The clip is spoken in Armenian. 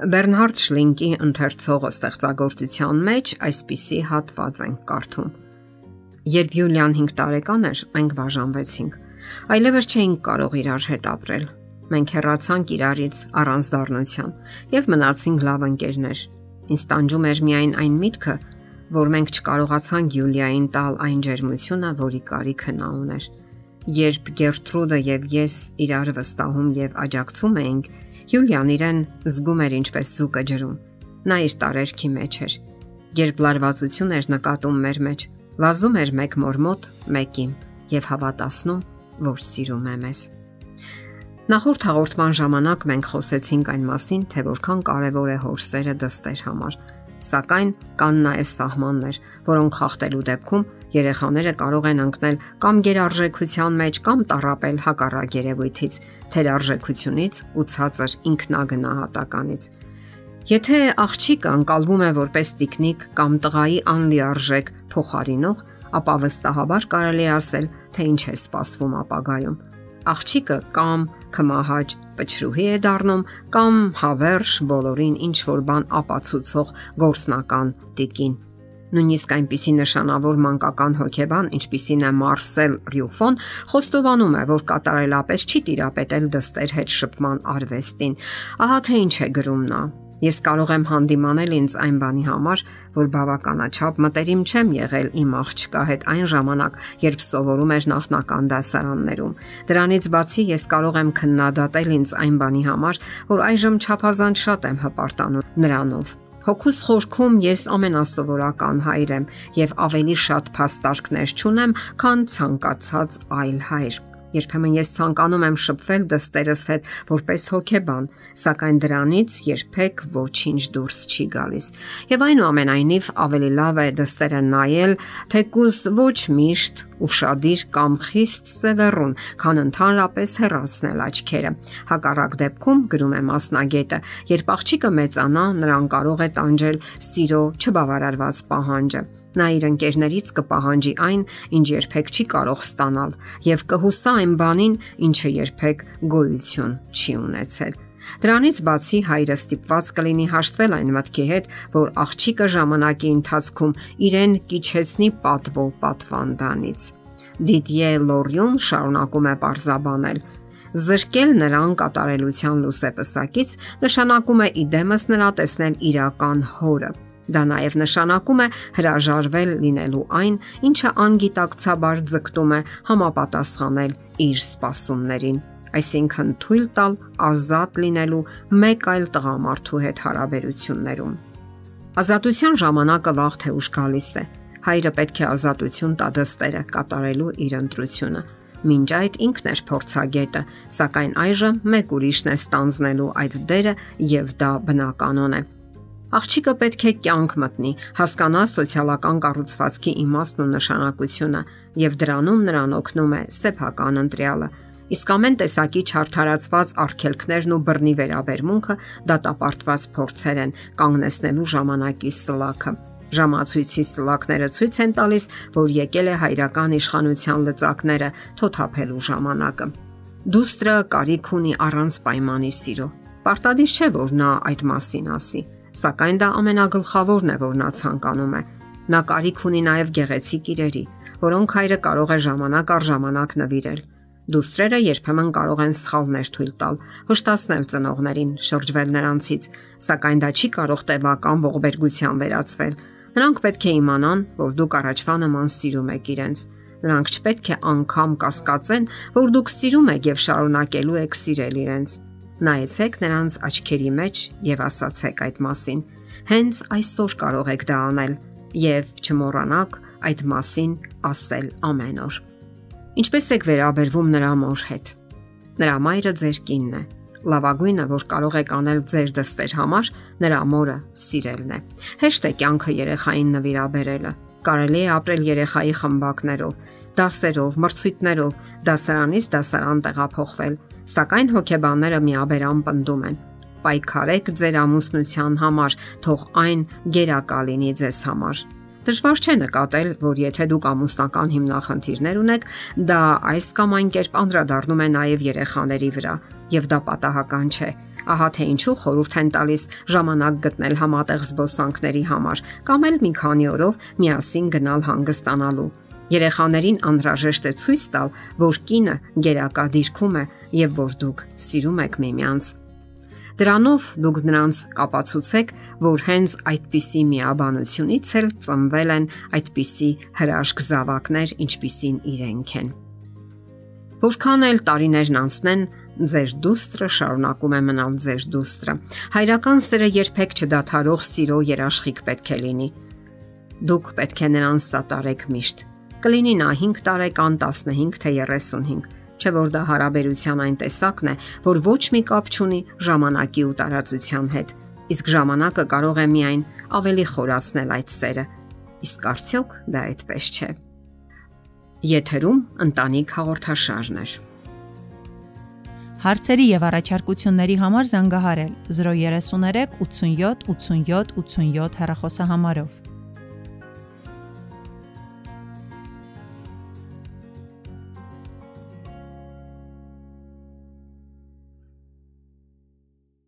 Բեռնհարդ Շլինկի ընթերցողը ստեղծագործության մեջ այսպիսի հատված են կարդում. Երբ Յուլիան 5 տարեկան էր, մենք բաժանվեցինք։ Այլևս չէինք կարող իրար հետ ապրել։ Մենք հեռացանք իրարից առանց դառնության եւ մնացինք լավ ընկերներ։ Ինձ տանջում էր միայն այն միտքը, որ մենք չկարողացանք Յուլիային տալ այն ջերմությունը, որի կարիքը նա ուներ։ Երբ Գերտրուդը եւ ես իրար վստահում եւ աջակցում էինք, Յուլիան իրեն զգում էր ինչպես ձուկը ջրում։ Նա իր տարերքի մեջ էր։ Երբ լարվածություն էր նկատում մեր մեջ, վազում էր մեկ մոր մոտ, մեկին եւ հավատացնում, որ սիրում է մեզ։ Նախորդ հաղորդման ժամանակ մենք խոսեցինք այն մասին, թե որքան կարևոր է հոր սերը դստեր համար Սակայն կան նաև սահմաններ, որոնք խախտելու դեպքում երեխաները կարող են ընկնել կամ գերարժեքության մեջ կամ տարապել հակառակ երևույթից, թերարժեքությունից ու ցածր ինքնագնահատականից։ Եթե աղջիկը անցալվում է որպես տիկնիկ կամ տղայի անլիարժեք փոխարինող, ապա վստահաբար կարելի ասել, թե ինչ է սպասվում ապագայում աղջիկը կամ կմահաճ պչրուհի է դառնում կամ հավերժ բոլորին ինչ որ բան ապացուցող գործնական տիկին։ Նույնիսկ այնպիսի նշանավոր մանկական հոգեբան, ինչպիսին է Մարսել Ռյուֆոն, խոստովանում է, որ կատարելապես չի տիրապետել դստեր հետ շփման արվեստին։ Ահա թե ինչ է գրում նա. Ես կարող եմ հանդիմանել ինձ այն բանի համար, որ բավականաչափ մտերիմ չեմ եղել իմ աղջկա հետ այն ժամանակ, երբ սովորում էր նախնական դասարաններում։ Դրանից բացի ես կարող եմ քննադատել ինձ այն բանի համար, որ այժմ չափազանց շատ եմ հպարտանում նրանով։ Հոգուս խորքում ես ամենասովորական հայր եմ եւ ավելի շատ փաստարկներ չունեմ, քան ցանկացած այլ հայր։ Երբեմն ես ցանկանում եմ շփվել դստերս հետ որպես հոգեբան, սակայն դրանից երբեք ոչինչ դուրս չի գալիս։ Եվ այնուամենայնիվ ավելի լավ է դստերը նայել, թեկուզ ոչ միշտ ուշադիր կամ խիստ սևեռուն, քան ընդհանրապես հեռացնել աչքերը։ Հակառակ դեպքում գրում է մասնագետը, երբ աղջիկը մեծանա, նրան կարող է տանջել սիրո չբավարարված պահանջը Նա իր ընկերներից կպահանջի այն, ինչ երբեք չի կարող ստանալ, եւ կհուսա այն բանին, ինչը երբեք գոյություն չի ունեցել։ Դրանից բացի հայրը ստիպված կլինի հաշտվել այն մտքի հետ, որ աղջիկը ժամանակի ընթացքում իրեն կիչեցնի պատվո պատվանդանից։ Դիդիե Լորիոն շարունակում է parzabanել Զրկել նրան կատարելության լուսեպսակից նշանակում է իդեմս նրա տեսնել իրական հորը Դա նաև նշանակում է հրաժարվել լինելու այն, ինչը անգիտակցաբար ձգտում է համապատասխանել իր սպասումներին, այսինքն թույլ տալ ազատ լինելու մեկ այլ տղամարդու հետ հարաբերություններում։ Ազատության ժամանակը վաղ թե ուշ գալիս է։ Հայրը պետք է ազատություն տա դստերը կատարելու իր ընտրությունը։ Մինչ այդ ինքն էր փորձագետը, սակայն այժմ մեկ ուրիշն է ստանձնելու այդ դերը եւ դա բնականon է։ Աղջիկը պետք է կյանք մտնի, հասկանա սոցիալական կառուցվածքի իմաստն ու նշանակությունը եւ դրանում նրան օգնում է սեփական ընտրյալը։ Իսկ ամեն տեսակի չարթարացված արգելքներն ու բռնի վերաբերմունքը դատապարտված փորձեր են կանգնեցնելու ժամանակի սլաքը։ Ժամացույցի սլակները ցույց են տալիս, որ եկել է հայրական իշխանության լծակները թոթափելու ժամանակը։ Դուստրը կարիք ունի առանց պայմանի սիրո։ Պարտադիր չէ, որ նա այդ մասին ասի Սակայն դա ամենագլխավորն է, որ նա ցանկանում է։ Նա կարիք ունի նաև գեղեցիկ իրերի, որոնք հայրը կարող է ժամանակ առ ժամանակ նվիրել։ Դուստրերը երբեմն կարող են սխալներ թույլ տալ, հստացնել ծնողներին, շրջվել նրանցից, սակայն դա չի կարող տևական ողբերգության վերածվել։ Նրանք պետք է իմանան, որ դուք առաջվա նման սիրում եք իրենց։ Նրանք չպետք է անգամ կասկածեն, որ դուք սիրում եք եւ շարունակելու եք սիրել իրենց։ Նայեցեք նրանց աչքերի մեջ եւ ասացեք այդ մասին։ Հենց այսօր կարող եք դա անել եւ չմոռանաք այդ մասին ասել ամեն օր։ Ինչպես եք վերաբերվում նրա մոր հետ։ Նրա մայրը ձեր կինն է։ Լավագույնը, որ կարող եք անել ձեր դստեր համար, նրա մորը սիրելն է։ Հեշտ է կյանքը երեխային նվիրաբերելը։ Կարելի է ապրել երեխայի խմբակներով, դասերով, մրցույթներով, դասարանից դասարան տեղափոխվել, Սակայն հոգեբանները միաբերան պնդում են. պայքարեք ձեր ամուսնության համար, թող այն գերակա լինի ձեզ համար։ Դժվար չէ նկատել, որ եթե դուք ամուսնական հիմնախնդիրներ ունեք, դա այս կամ այն կերպ անդրադառնում է նաև երեխաների վրա, եւ դա պատահական չէ։ Ահա թե ինչու խորհուրդ են տալիս ժամանակ գտնել համատեղ զբոսանքների համար կամ էլ մի քանի օրով միասին գնալ հանգստանալու։ Երեխաներին անհրաժեշտ է ցույց տալ, որ կինը գերակա դիրքում է եւ որ դուք սիրում եք միմյանց։ Դրանով դուք նրանց կապացուցեք, որ հենց այդպիսի միաբանությունից էլ ծնվել են այդպիսի հրաշք զավակներ, ինչպիսին իրենք են։ Որքան էլ տարիներն անցնեն, ձեր դուստրը շարունակում է մնալ ձեր դուստրը։ Հայրական սերը երբեք չդադարող սիրո երաշխիք պետք է լինի։ Դուք պետք է նրան սատարեք միշտ։ Կլինի նա 5 տարեկան, 15 թե 35 չէ որ դա հարաբերության այն տեսակն է, որ ոչ մի կապ չունի ժամանակի ու տարածության հետ։ Իսկ ժամանակը կարող է միայն ավելի խորացնել այդ սերը։ Իսկ արդյոք դա այդպես չէ։ Եթերում ընտանիք հաղորդաշարն է։ Հարցերի եւ առաջարկությունների համար զանգահարել 033 87 87 87 հեռախոսահամարով։